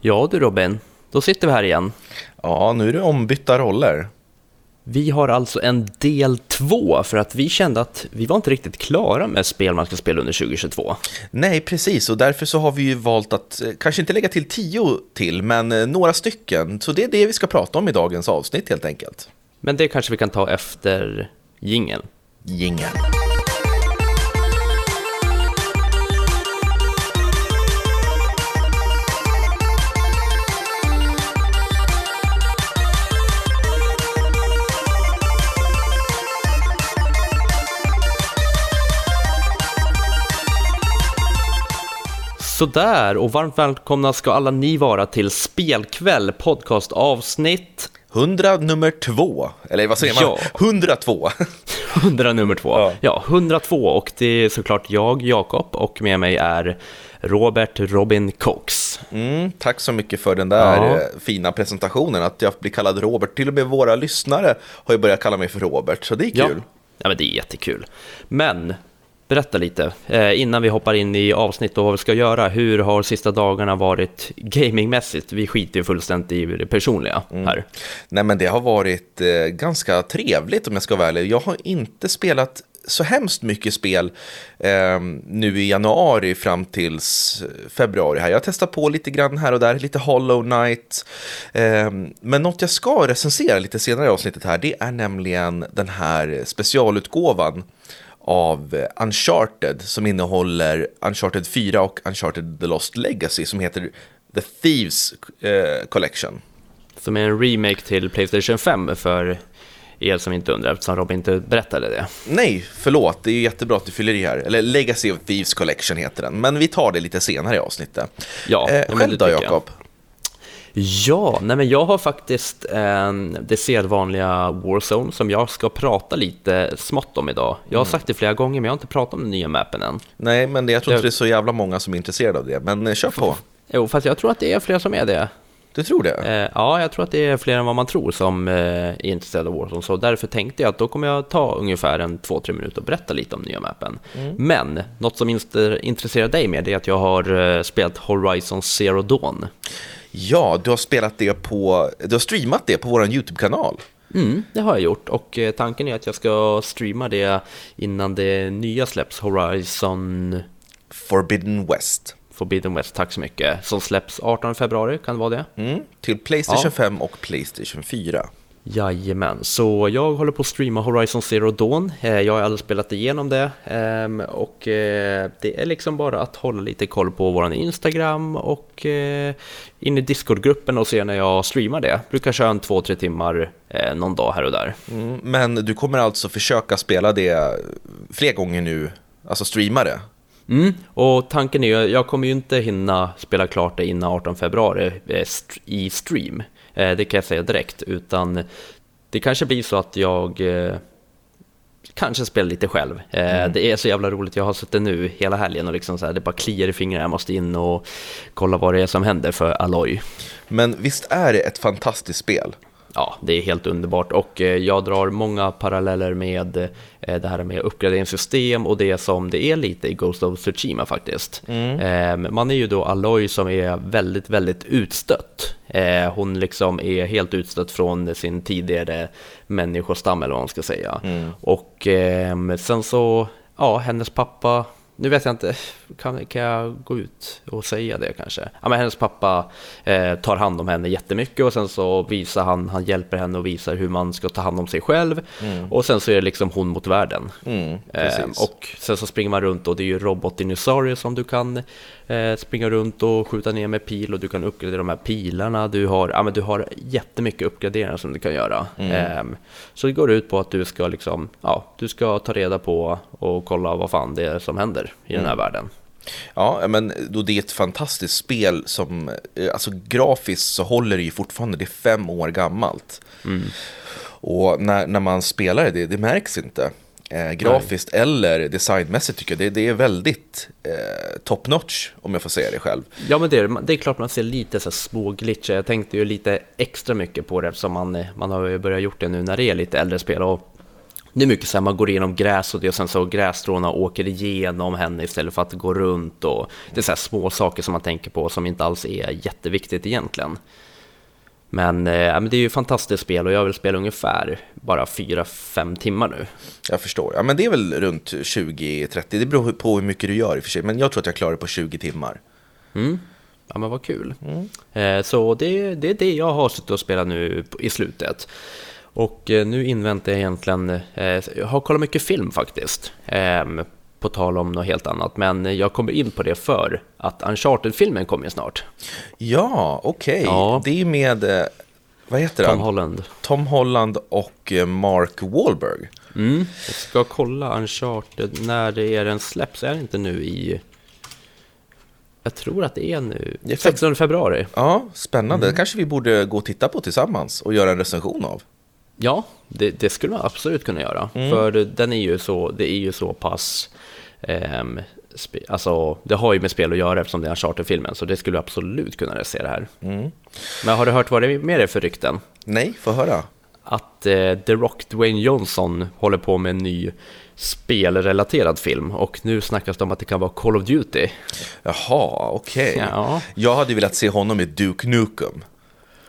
Ja du Robin, då sitter vi här igen. Ja, nu är det ombytta roller. Vi har alltså en del två för att vi kände att vi var inte riktigt klara med spel man ska spela under 2022. Nej, precis, och därför så har vi ju valt att eh, kanske inte lägga till tio till, men eh, några stycken. Så det är det vi ska prata om i dagens avsnitt helt enkelt. Men det kanske vi kan ta efter jingeln. Jingel. Sådär, och varmt välkomna ska alla ni vara till Spelkväll podcastavsnitt 100 nummer två, eller vad säger man? Ja. 102. 100 nummer två. Ja. Ja. 102 och det är såklart jag, Jakob, och med mig är Robert Robin Cox. Mm, tack så mycket för den där Ja. eh, fina presentationen, att jag blir kallad Robert. Till och med våra lyssnare har ju börjat kalla mig för Robert, så det är Ja. kul. ja, men det är jättekul. Men berätta lite eh, innan vi hoppar in i avsnitt och vad vi ska göra. Hur har sista dagarna varit gamingmässigt? Vi skiter ju fullständigt i det personliga Mm. här. Nej, men det har varit eh, ganska trevligt om jag ska vara ärlig. Jag har inte spelat så hemskt mycket spel eh, nu i januari fram tills februari här. Jag har testat på lite grann här och där, lite Hollow Knight. Eh, men något jag ska recensera lite senare i avsnittet här, det är nämligen den här specialutgåvan av eh, Uncharted som innehåller Uncharted 4 och Uncharted The Lost Legacy som heter The Thieves eh, Collection. Som är en remake till Playstation 5 för er som inte undrar eftersom Robin inte berättade det. Nej, förlåt, det är ju jättebra att du fyller i här. Eller Legacy of Thieves Collection heter den, men vi tar det lite senare i avsnittet. Ja, eh, själv då. Jakob? Ja, nej men jag har faktiskt eh, det sedvanliga Warzone som jag ska prata lite smått om idag. Jag har sagt det flera gånger men jag har inte pratat om den nya mappen än. Nej, men jag tror inte det är så jävla många som är intresserade av det, men eh, kör på. Jo, fast jag tror att det är fler som är det. Du tror det? Eh, ja, jag tror att det är fler än vad man tror som eh, är intresserade av Warzone. Så därför tänkte jag att då kommer jag ta ungefär en två, tre minuter och berätta lite om nya mappen. Men något som intresserar dig mer är att jag har eh, spelat Horizon Zero Dawn. Ja, du har spelat det på, du har streamat det på vår YouTube-kanal. Mm, det har jag gjort och eh, tanken är att jag ska streama det innan det nya släpps, Horizon Forbidden West. Forbidden West, tack så mycket, som släpps 18 februari, kan det vara det? Mm, till Playstation Ja. 5 och Playstation 4. Jajamän, så jag håller på att streama Horizon Zero Dawn. Eh, Jag har aldrig spelat igenom det ehm, och eh, det är liksom bara att hålla lite koll på våran Instagram och eh, in i Discord-gruppen och se när jag streamar det. Brukar köra en två, tre timmar någon dag här och där. Mm, men du kommer alltså försöka spela det fler gånger nu, alltså streama det? Mm, och tanken är ju, jag kommer ju inte hinna spela klart det innan 18 februari i stream. Eh, Det kan jag säga direkt, utan det kanske blir så att jag eh, kanske spelar lite själv. Eh, Det är så jävla roligt, jag har suttit nu hela helgen och liksom så här, det bara kliar i fingrarna, jag måste in och kolla vad det är som händer för Aloy. Men visst är det ett fantastiskt spel? Ja, det är helt underbart och eh, jag drar många paralleller med eh, det här med uppgraderingssystem och det som det är lite i Ghost of Tsushima faktiskt. Eh, Man är ju då Aloy som är väldigt, väldigt utstött. Eh, Hon liksom är helt utstött från sin tidigare människostam eller vad man ska säga. Och eh, sen så, ja, hennes pappa nu vet jag inte, kan, kan jag gå ut och säga det kanske? Ja, men hennes pappa eh, tar hand om henne jättemycket och sen så visar han, han hjälper henne och visar hur man ska ta hand om sig själv. Och sen så är det liksom hon mot världen. Mm. Eh, och sen så springer man runt och det är ju robotdinosaurier som du kan eh, springa runt och skjuta ner med pil och du kan uppgradera de här pilarna. Du har, ja, men du har jättemycket uppgraderingar som du kan göra. Eh, så det går ut på att du ska liksom, ja, du ska ta reda på och kolla vad fan det är som händer i den här världen. Ja, men då det är ett fantastiskt spel som, eh, alltså grafiskt så håller det ju fortfarande, det är fem år gammalt. Och när, när man spelar det, det märks inte. Eh, grafiskt eller designmässigt tycker jag det, det är väldigt eh, top notch om jag får säga det själv. Ja men det är, det är klart man ser lite så små glitcher. Jag tänkte ju lite extra mycket på det eftersom man, man har börjat gjort det nu när det är lite äldre spel. Och det är mycket så här, man går igenom gräs och, det, och sen så grässtråna åker igenom henne istället för att gå runt och det är så små saker som man tänker på som inte alls är jätteviktigt egentligen. Men, eh, men det är ju ett fantastiskt spel och jag vill spela ungefär bara 4-5 timmar nu. Jag förstår. Ja, men det är väl runt 20-30. Det beror på hur mycket du gör i och för sig. Men jag tror att jag klarar det på 20 timmar. Mm. Ja men vad kul. Mm. Eh, så det, det är det jag har suttit och spelat nu i slutet. Och eh, nu inväntar jag egentligen, eh, jag har kollat mycket film faktiskt. Ehm, på tal om något helt annat, men jag kommer in på det för att Uncharted-filmen kommer snart. Ja, okej. Okay. Ja. Det är med, eh, vad heter Tom han? Holland. Tom Holland och Mark Wahlberg. Mm. Jag ska kolla Uncharted när det är den släpps, är det inte nu i... Jag tror att det är nu, 16 februari. Ja, spännande. Mm. kanske vi borde gå och titta på tillsammans och göra en recension av. Ja, det, det skulle man absolut kunna göra. Mm. För den är ju så, det är ju så pass Um, alltså, det har ju med spel att göra eftersom det är en charterfilmen, så det skulle absolut kunna se det här. Mm. Men har du hört vad det är med det för rykten? Nej, få höra. Att eh, The Rock Dwayne Johnson håller på med en ny spelrelaterad film och nu snackas det om att det kan vara Call of Duty. Jaha, okej. Okay. Ja. Jag hade velat se honom i Duke Nukem.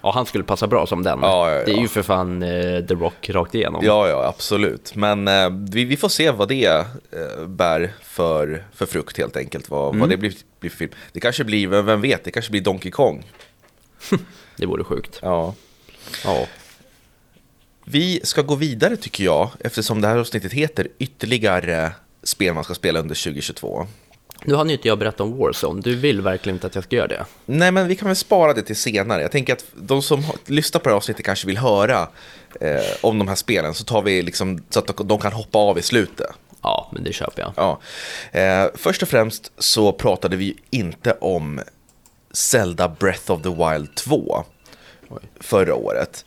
Ja, han skulle passa bra som den. Ja, ja, ja. Det är ju för fan eh, The Rock rakt igenom. Ja, ja, absolut. Men eh, vi, vi, får se vad det eh, bär för, för frukt helt enkelt. Vad, mm. vad det blir, blir för film. Det kanske blir, vem vet, det kanske blir Donkey Kong. det vore sjukt. Ja. ja. Vi ska gå vidare tycker jag, eftersom det här avsnittet heter ytterligare spel man ska spela under 2022. Nu har inte jag berättat om Warzone, du vill verkligen inte att jag ska göra det? Nej, men vi kan väl spara det till senare. Jag tänker att de som lyssnar på det här avsnittet kanske vill höra eh, om de här spelen, så tar vi liksom så att de kan hoppa av i slutet. Ja, men det köper jag. Ja. Eh, först och främst så pratade vi inte om Zelda Breath of the Wild 2 Oj. förra året.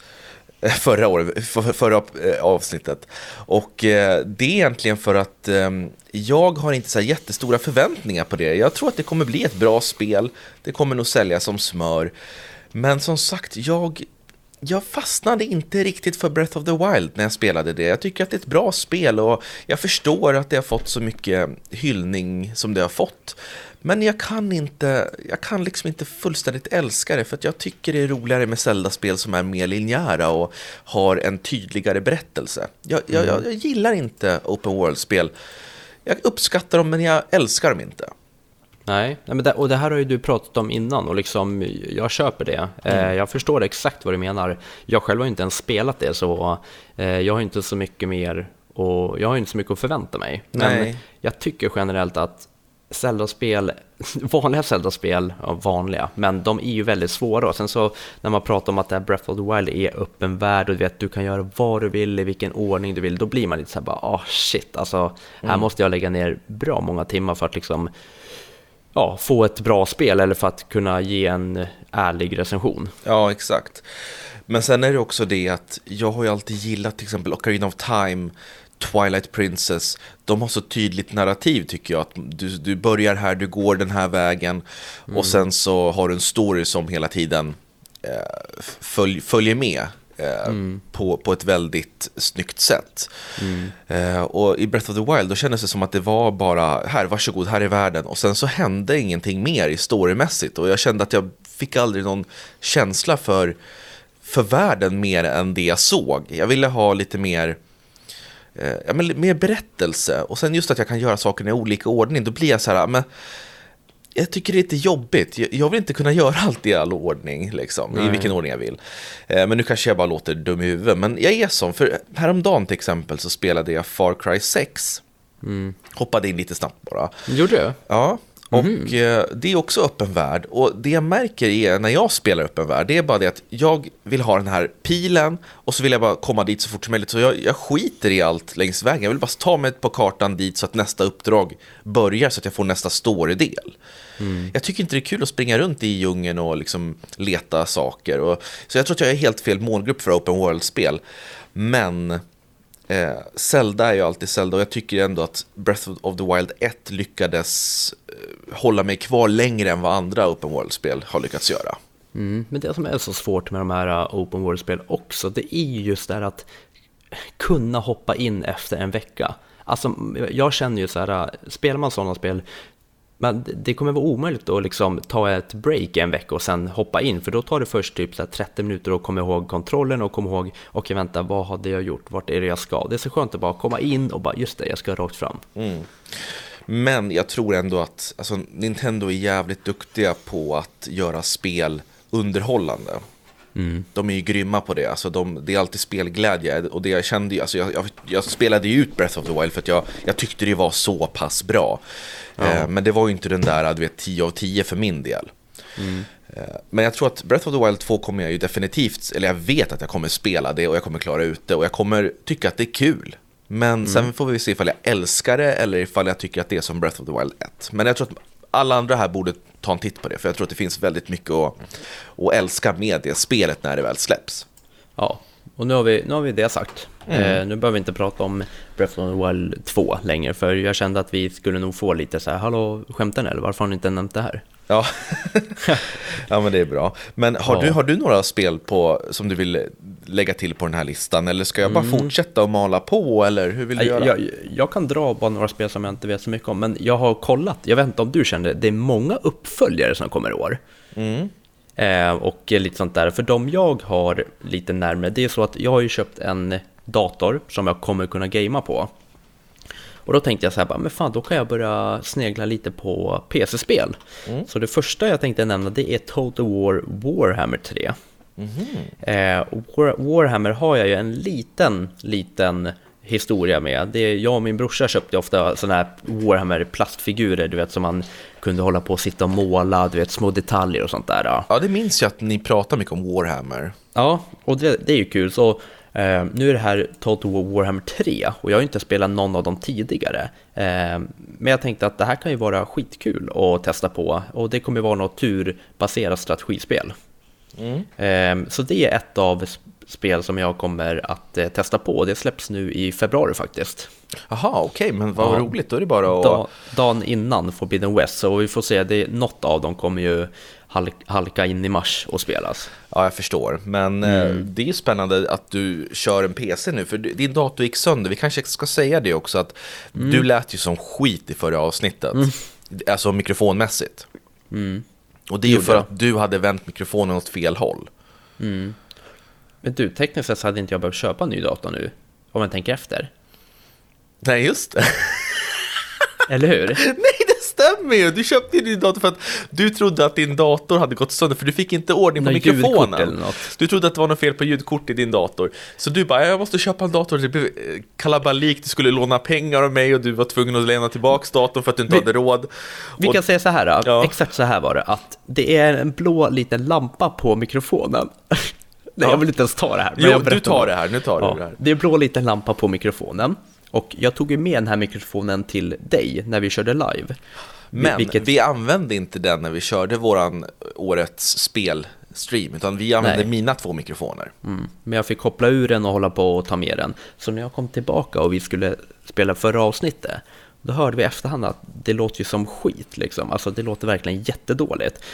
förra, året, för, förra eh, avsnittet. Och eh, det är egentligen för att ehm, jag har inte så jättestora förväntningar på det. Jag tror att det kommer bli ett bra spel. Det kommer nog sälja som smör. Men som sagt, jag, jag fastnade inte riktigt för Breath of the Wild när jag spelade det. Jag tycker att det är ett bra spel och jag förstår att det har fått så mycket hyllning som det har fått. Men jag kan inte, jag kan liksom inte fullständigt älska det för att jag tycker det är roligare med Zelda-spel som är mer linjära och har en tydligare berättelse. Jag, mm. jag, jag gillar inte open world-spel. Jag uppskattar dem men jag älskar dem inte. Nej, men det, och det här har ju du pratat om innan och liksom, jag köper det. Eh, mm. jag förstår exakt vad du menar. Jag själv har inte ens spelat det så eh, jag har inte så mycket mer och jag har inte så mycket att förvänta mig. Men Nej. jag tycker generellt att Zelda-spel, vanliga Zelda-spel, ja, vanliga, men de är ju väldigt svåra. Och sen så när man pratar om att det här Breath of the Wild är öppen värld och du vet, du kan göra vad du vill, i vilken ordning du vill, då blir man lite så här bara, ah oh, shit, alltså här mm. måste jag lägga ner bra många timmar för att liksom ja, få ett bra spel eller för att kunna ge en ärlig recension. Ja, exakt. Men sen är det också det att jag har ju alltid gillat till exempel Ocarina of Time Twilight Princess, de har så tydligt narrativ tycker jag. Att du, du börjar här, du går den här vägen mm. och sen så har du en story som hela tiden eh, följ, följer med. Eh, mm. på, på ett väldigt snyggt sätt. Mm. Eh, och i Breath of the Wild då kändes det som att det var bara här, varsågod, här är världen. Och sen så hände ingenting mer i storymässigt. Och jag kände att jag fick aldrig någon känsla för, för världen mer än det jag såg. Jag ville ha lite mer ja, men mer berättelse. Och sen just att jag kan göra sakerna i olika ordning, då blir jag så här, men jag tycker det är lite jobbigt. Jag vill inte kunna göra allt i all ordning, liksom, i vilken ordning jag vill. Eh, men nu kanske jag bara låter dum i huvudet. Men jag är sån, för häromdagen till exempel så spelade jag Far Cry 6. Mm. Hoppade in lite snabbt bara. Gjorde du? Ja, och mm. det är också öppen värld. Och det jag märker är när jag spelar öppen värld, det är bara det att jag vill ha den här pilen och så vill jag bara komma dit så fort som möjligt. Så jag, jag skiter i allt längs vägen. Jag vill bara ta mig på kartan dit så att nästa uppdrag börjar så att jag får nästa story-del. Mm. Jag tycker inte det är kul att springa runt i djungeln och liksom leta saker. Och, så jag tror att jag är helt fel målgrupp för open world-spel. Men Eh, Zelda är ju alltid Zelda och jag tycker ändå att Breath of the Wild 1 lyckades eh, hålla mig kvar längre än vad andra Open World-spel har lyckats göra. Mm, men det som är så svårt med de här uh, Open World-spel också, det är ju just det här att kunna hoppa in efter en vecka. Alltså, jag känner ju så här, spelar man sådana spel, men det kommer vara omöjligt att liksom ta ett break en vecka och sen hoppa in, för då tar det först typ så 30 minuter att komma ihåg kontrollen och komma ihåg, okej okay, vänta, vad hade jag gjort, vart är det jag ska? Det är så skönt att bara komma in och bara, just det, jag ska rakt fram. Mm. Men jag tror ändå att alltså, Nintendo är jävligt duktiga på att göra spel underhållande. Mm. De är ju grymma på det, alltså de, det är alltid spelglädje och det jag kände alltså jag, jag, jag, spelade ju ut Breath of the Wild för att jag, jag tyckte det var så pass bra. Ja. Eh, men det var ju inte den där, du vet, 10 av 10 för min del. Mm. Eh, men jag tror att Breath of the Wild 2 kommer jag ju definitivt, eller jag vet att jag kommer spela det och jag kommer klara ut det och jag kommer tycka att det är kul. Men mm. sen får vi se ifall jag älskar det eller ifall jag tycker att det är som Breath of the Wild 1. Men jag tror att alla andra här borde ta en titt på det, för jag tror att det finns väldigt mycket att, att älska med det spelet när det väl släpps. Ja, och nu har vi, nu har vi det sagt. Mm. Eh, nu behöver vi inte prata om Breath of the Wild 2 längre, för jag kände att vi skulle nog få lite så här, hallå, skämtar eller varför har ni inte nämnt det här? Ja, ja men det är bra. Men har, ja. du, har du några spel på, som du vill lägga till på den här listan? Eller ska jag bara mm. fortsätta och mala på? Eller hur vill du jag, göra? Jag, jag, kan dra bara några spel som jag inte vet så mycket om. Men jag har kollat, jag vet inte om du kände det, det är många uppföljare som kommer i år. Mm. Eh, och lite sånt där. För de jag har lite närmare, det är så att jag har ju köpt en dator som jag kommer kunna gamea på. Och då tänkte jag så här, men fan, då kan jag börja snegla lite på PC-spel. Mm. Så det första jag tänkte nämna, det är Total War Warhammer 3. Mm. Eh, War, Warhammer har jag ju en liten, liten historia med. Det är, jag och min brorsa köpte ofta sådana här Warhammer plastfigurer, du vet, som man kunde hålla på och sitta och måla, du vet, små detaljer och sånt där. Ja, ja det minns jag att ni pratar mycket om Warhammer. Ja, och det, det är ju kul. Så Uh, nu är det här Total War Warhammer 3 och jag har inte spelat någon av dem tidigare. Uh, men jag tänkte att det här kan ju vara skitkul att testa på och det kommer vara något turbaserat strategispel. Mm. Uh, så det är ett av spel som jag kommer att testa på det släpps nu i februari faktiskt. Jaha, okej, okay, men vad ja, roligt, då är det bara att... Da, dagen innan Forbidden West, så vi får se, det, något av dem kommer ju halka in i mars och spelas. Ja, jag förstår. Men eh, mm. det är ju spännande att du kör en PC nu, för din dator gick sönder. Vi kanske ska säga det också, att mm. du lät ju som skit i förra avsnittet. Mm. Alltså mikrofonmässigt. Mm. Och det är ju för att du hade vänt mikrofonen åt fel håll. Mm. Men du, tekniskt sett så hade inte jag behövt köpa en ny dator nu, om man tänker efter. Nej, just det. Eller hur? Nej, stämmer ju! Du köpte din dator för att du trodde att din dator hade gått sönder för du fick inte ordning på Någon mikrofonen. Du trodde att det var något fel på ljudkort i din dator. Så du bara, jag måste köpa en dator. Det blev eh, kalabalik, du skulle låna pengar av mig och du var tvungen att lämna tillbaka datorn för att du inte vi, hade råd. Vi och, kan säga så här, ja. exakt så här var det, att det är en blå liten lampa på mikrofonen. Nej, ja. jag vill inte ens ta det här. Men jo, du tar det här, nu tar ja, du det här. Det är en blå liten lampa på mikrofonen. Och jag tog ju med den här mikrofonen till dig när vi körde live. Men Vilket... vi använde inte den när vi körde våran årets spelstream, utan vi använde Nej. mina två mikrofoner. Mm. Men jag fick koppla ur den och hålla på och ta med den. Så när jag kom tillbaka och vi skulle spela förra avsnittet, då hörde vi i efterhand att det låter ju som skit liksom. Alltså det låter verkligen jättedåligt.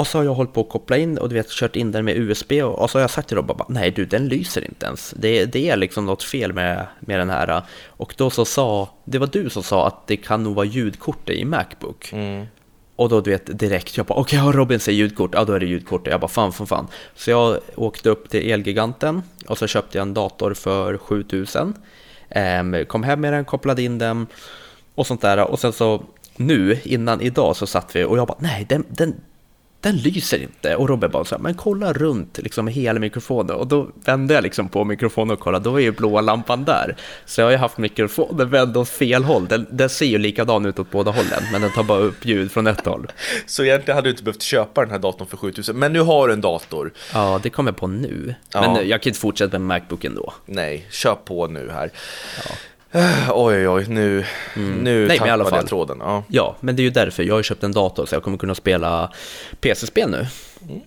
Och så har jag hållit på att koppla in och du vet kört in den med USB och så har jag sagt till dem bara nej du den lyser inte ens. Det, det är liksom något fel med, med den här. Och då så sa, det var du som sa att det kan nog vara ljudkortet i Macbook. Mm. Och då du vet direkt, jag bara okej okay, Robin säger ljudkort, ja då är det ljudkortet. Jag bara fan fan fan. Så jag åkte upp till Elgiganten och så köpte jag en dator för 7000. Ehm, kom hem med den, kopplade in den och sånt där. Och sen så nu, innan idag, så satt vi och jag bara nej den, den, den lyser inte. Och Robin bara så här, men kolla runt liksom hela mikrofonen. Och då vände jag liksom på mikrofonen och kollade, då är ju blåa lampan där. Så jag har ju haft mikrofonen vänd åt fel håll. Den, den ser ju likadan ut åt båda hållen, men den tar bara upp ljud från ett håll. Så egentligen hade du inte behövt köpa den här datorn för 7000, men nu har du en dator. Ja, det kommer på nu. Men ja. jag kan inte fortsätta med Macbooken då. Nej, kör på nu här. Ja. Oj, oj, oj, nu, mm. nu Nej, tappade jag tråden. Ja. ja, men det är ju därför. Jag har köpt en dator så jag kommer kunna spela PC-spel nu. Mm.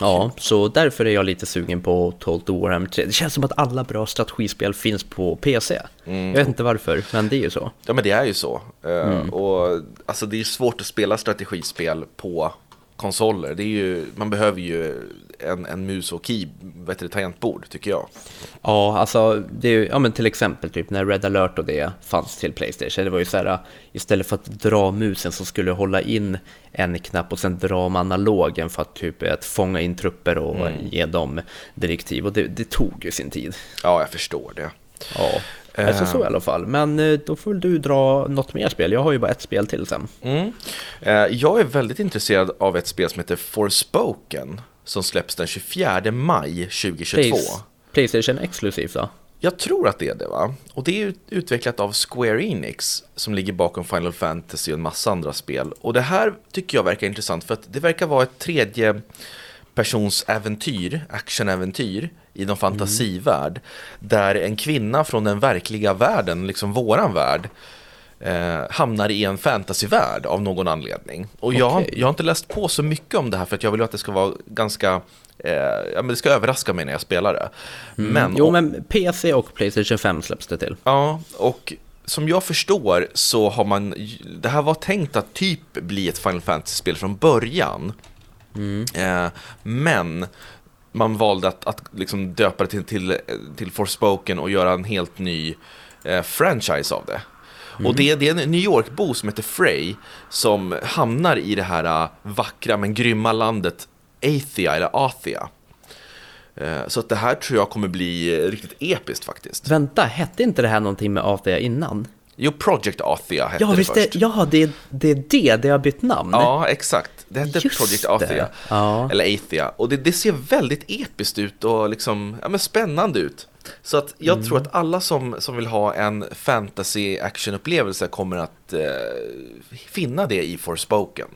Ja, så därför är jag lite sugen på Total Warhammer 3. Det känns som att alla bra strategispel finns på PC. Mm. Jag vet inte varför, men det är ju så. Ja, men det är ju så. Eh, mm. Och alltså, det är svårt att spela strategispel på konsoler. Det är ju, man behöver ju en, en mus och key, vet du, tangentbord tycker jag. Ja, alltså det är ju, ja men till exempel typ när Red alert och det fanns till Playstation. Det var ju så här, istället för att dra musen så skulle hålla in en knapp och sen dra med analogen för att typ att fånga in trupper och Mm. ge dem direktiv. Och det, det tog ju sin tid. Ja, jag förstår det. Ja, alltså så i alla fall. Men eh, då får väl du dra något mer spel. Jag har ju bara ett spel till sen. Mm. Eh, Jag är väldigt intresserad av ett spel som heter Forspoken som släpps den 24 maj 2022. Plays- Playstation exklusivt då? Jag tror att det är det va? Och det är ut- utvecklat av Square Enix som ligger bakom Final Fantasy och en massa andra spel. Och det här tycker jag verkar intressant för att det verkar vara ett tredje persons äventyr, actionäventyr i någon fantasivärld. Där en kvinna från den verkliga världen, liksom våran värld, eh, hamnar i en fantasyvärld av någon anledning. Och jag, Okej. jag har inte läst på så mycket om det här för att jag vill att det ska vara ganska, eh, ja men det ska överraska mig när jag spelar det. Men, Jo, men PC och Playstation 5 släpps det till. Ja, och som jag förstår så har man, det här var tänkt att typ bli ett Final Fantasy-spel från början. Eh, men man valde att, att liksom döpa det till, till, till Forspoken och göra en helt ny eh, franchise av det. Och det, det är en New York-bo som heter Frey som hamnar i det här äh, vackra men grymma landet Athia, eller Athia. Äh, så att det här tror jag kommer bli äh, riktigt episkt faktiskt. Vänta, hette inte det här någonting med Athea innan? Jo, Project Athia hette Ja, det visst först. det, ja, det, det är det, det har bytt namn. Ja, exakt. Det hette Just Project. Athia. Ja. Eller Athia. Och det, det ser väldigt episkt ut och liksom, ja, men spännande ut. Så att jag Mm. tror att alla som, som vill ha en fantasy action-upplevelse kommer att eh, finna det i Forspoken.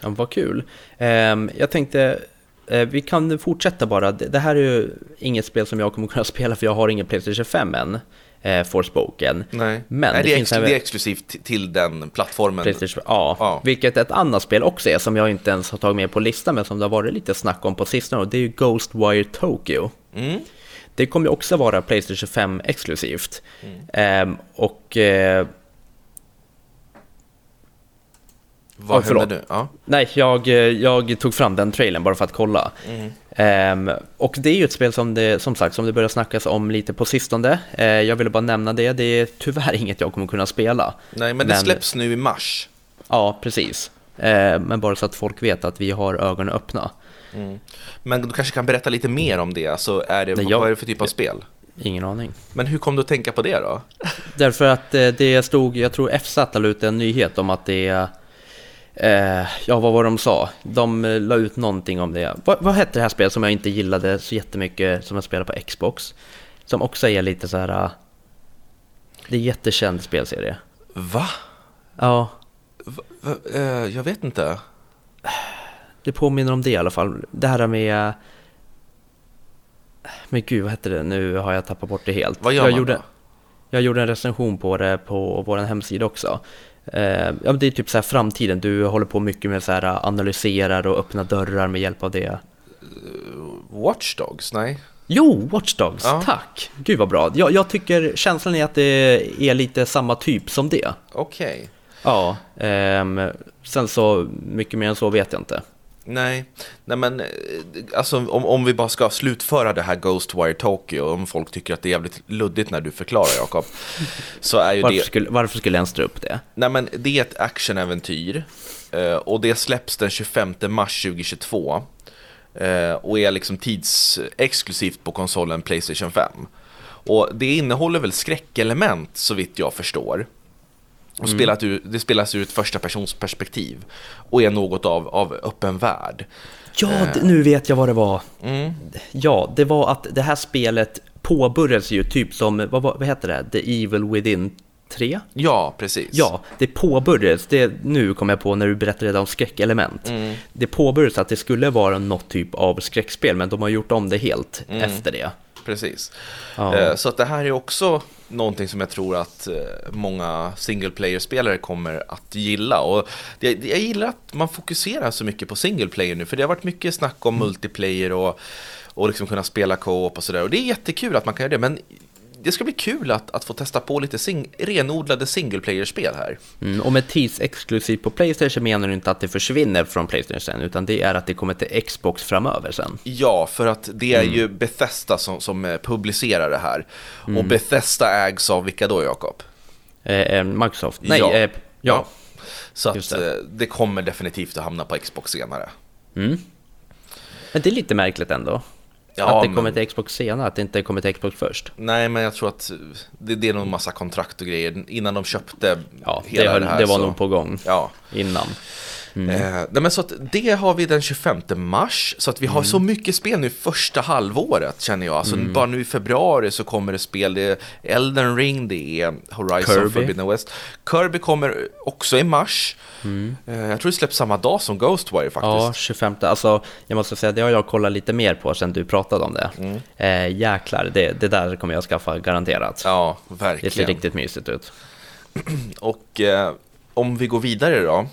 Ja, vad kul. Ehm, jag tänkte, eh, vi kan fortsätta bara. Det, det här är ju inget spel som jag kommer kunna spela för jag har ingen Playstation 5 än, eh, Forspoken. Nej, Men Nej det det, finns ex- det är exklusivt till den plattformen. Playstation, ja, Ja. vilket ett annat spel också är som jag inte ens har tagit med på listan men som det har varit lite snack om på sistone och det är ju Ghostwire Tokyo. Mm. Det kommer ju också vara Playstation 5 exklusivt. Mm. Ehm, och eh, Vad förlåt. händer nu? Ja. Nej, jag, eh, jag tog fram den trailern bara för att kolla. Ehm, och det är ju ett spel som det, som sagt, som det börjar snackas om lite på sistone. Eh, jag ville bara nämna det, det är tyvärr inget jag kommer kunna spela. Nej, men det släpps nu i mars. Ja, precis. Eh, men bara så att folk vet att vi har ögonen öppna. Men du kanske kan berätta lite mer om det. Alltså, är det, Nej, jag- vad är det för typ av spel? Ingen aning. Men hur kom du att tänka på det då? Därför att eh, det stod, jag tror FZ la ut en nyhet om att det är Eh, ja, vad var de sa? De eh, la ut någonting om det. Vad, vad hette det här spelet som jag inte gillade så jättemycket som jag spelade på Xbox? Som också är lite så här... eh, det är en jättekänd spelserie. Va? Ja, Va? Va? Eh, jag vet inte. det påminner om det i alla fall. Det här med... Men gud, vad hette det? Nu har jag tappat bort det helt. Vad gör jag man gjorde, då? Jag gjorde en recension på det på vår hemsida också. Eh, ja, det är typ så här framtiden, du håller på mycket med så här eh, analyserar och öppna dörrar med hjälp av det. Watch Dogs? Nej. Jo, Watch Dogs, Ja. tack! Gud vad bra. Jag, jag tycker känslan är att det är lite samma typ som det. Okej. Ja, ehm, sen så mycket mer än så vet jag inte. Nej. Nej, men eh, alltså om, om vi bara ska slutföra det här Ghostwire Tokyo, om folk tycker att det är jävligt luddigt när du förklarar Jakob, så är ju Varför det... skulle, varför skulle jag ens dra upp det? Nej, men det är ett actionäventyr eh, och det släpps den 25 mars 2022 eh, och är liksom tidsexklusivt på konsolen Playstation 5. Och det innehåller väl skräckelement så vitt jag förstår. Och spelat ur, det spelas ur ett första persons perspektiv och är något av, av öppen värld. Ja, d- nu vet jag vad det var. Mm. Ja, det var att det här spelet påbörjades ju typ som, vad, vad vad heter det? The Evil Within 3? Ja, precis. Ja, det påbörjades, det, nu kom jag på när du berättade om skräckelement. Mm. Det påbörjades att det skulle vara något typ av skräckspel, men de har gjort om det helt Mm. efter det. Precis. Ja. Eh, Så att det här är också någonting som jag tror att eh, många single player-spelare kommer att gilla. Och det- jag gillar att man fokuserar så mycket på single player nu, för det har varit mycket snack om multiplayer och, och liksom kunna spela co-op och sådär. Och det är jättekul att man kan göra det, men det ska bli kul att, att få testa på lite sing, renodlade single player-spel här. Mm, och med tidsexklusivt på Playstation menar du inte att det försvinner från Playstation utan det är att det kommer till Xbox framöver sen. Ja, för att det är ju Bethesda som, som eh, publicerar det här. Och Bethesda ägs av vilka då, Jakob? Eh, eh, Microsoft? Nej, Ja. eh, ja. Så Just att det. det. det kommer definitivt att hamna på Xbox senare. Mm. Men det är lite märkligt ändå. Ja, att det kommer till Xbox senare, att det inte kommer till Xbox först. Nej, men jag tror att det, det är nog en massa kontrakt och grejer innan de köpte Ja, det, hela höll, det här. det var så. nog på gång Ja. innan. Mm. Eh, men så att det har vi den 25 mars, så att vi har Mm. så mycket spel nu första halvåret känner jag. Alltså bara nu i februari så kommer det spel, det är Elden Ring, det är Horizon Kirby. Forbidden West. Kirby kommer också i mars. Eh, jag tror det släpps samma dag som Ghostwire faktiskt. Mm. Ja, 25. Alltså, jag måste säga, det har jag kollat lite mer på sen du pratade om det. Mm. Eh, jäklar, det, det där kommer jag skaffa garanterat. Ja, det ser verkligen. riktigt mysigt ut. Och eh, om vi går vidare då,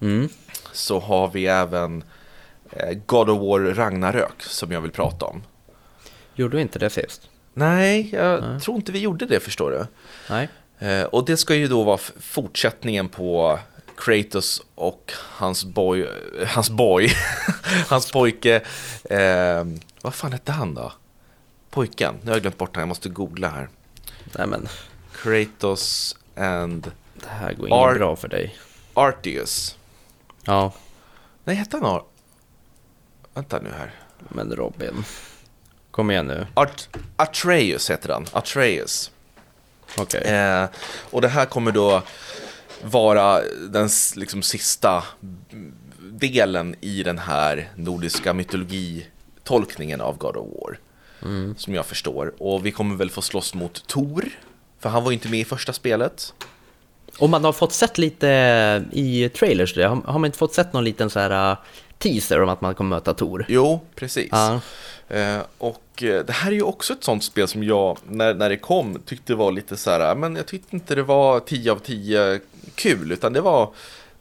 Mm. Så har vi även eh, God of War Ragnarök som jag vill prata om. Gjorde du inte det sist? Nej, jag tror inte vi gjorde det förstår du. Nej. Eh, och det ska ju då vara fortsättningen på Kratos och hans boy, eh, hans boy, hans pojke, eh, vad fan hette han då? Pojken, nu har jag glömt bort han, jag måste googla här. Nej men, Kratos and det här går Ar- bra för dig. Arteus. Ja, Nej, hette han Ar... Vänta nu här. men Robin. Kom igen nu. Art... Atreus heter han, Atreus. Okej. Eh, och det här kommer då vara den liksom sista delen i den här nordiska mytologitolkningen av God of War. Som jag förstår. Och vi kommer väl få slåss mot Tor. För han var ju inte med i första spelet. Och man har fått sett lite i trailers, det. har har man inte fått sett någon liten så här uh, teaser om att man kommer möta Tor? Jo, precis. Ja. Eh, och eh, det här är ju också ett sånt spel som jag, när, när det kom, tyckte var lite så här, men jag tyckte inte det var 10 av 10 kul, utan det var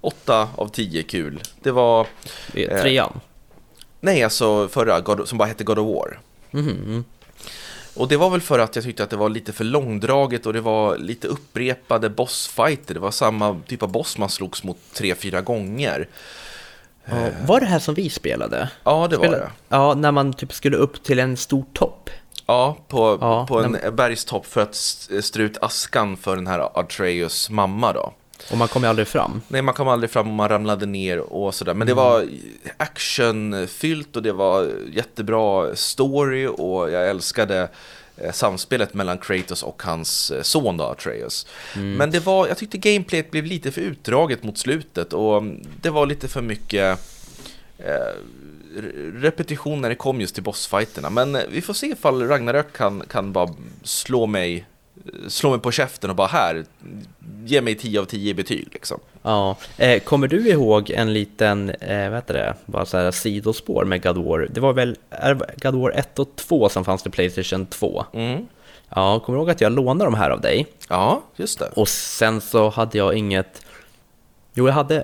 8 av 10 kul. Det var, Eh. trean. nej alltså förra, God, som bara hette God of War. Mhm. Och det var väl för att jag tyckte att det var lite för långdraget och det var lite upprepade bossfighter. Det var samma typ av boss man slogs mot tre, fyra gånger. Ja, var det här som vi spelade? Ja, det var det. Ja, när man typ skulle upp till en stor topp. Ja, på, Ja, på en när- bergstopp för att st- strö ut askan för den här Atreus mamma då. Och man kom ju aldrig fram. Nej, man kom aldrig fram och man ramlade ner och sådär. Men det var actionfyllt och det var jättebra story och jag älskade eh, samspelet mellan Kratos och hans eh, son då, Atreus. Men det var, jag tyckte gameplayet blev lite för utdraget mot slutet och mm, det var lite för mycket eh, re- repetition när det kom just till bossfighterna. Men eh, vi får se ifall Ragnarök kan, kan bara slå mig, slå mig på käften och bara här, ge mig 10 av 10 i betyg liksom. Ja, eh, kommer du ihåg en liten, eh, vad heter det, bara så här sidospår med God War? Det var väl God War 1 och 2 som fanns till Playstation 2? Mm. Ja, kommer du ihåg att jag lånade de här av dig? Ja, just det. Och sen så hade jag inget, jo jag hade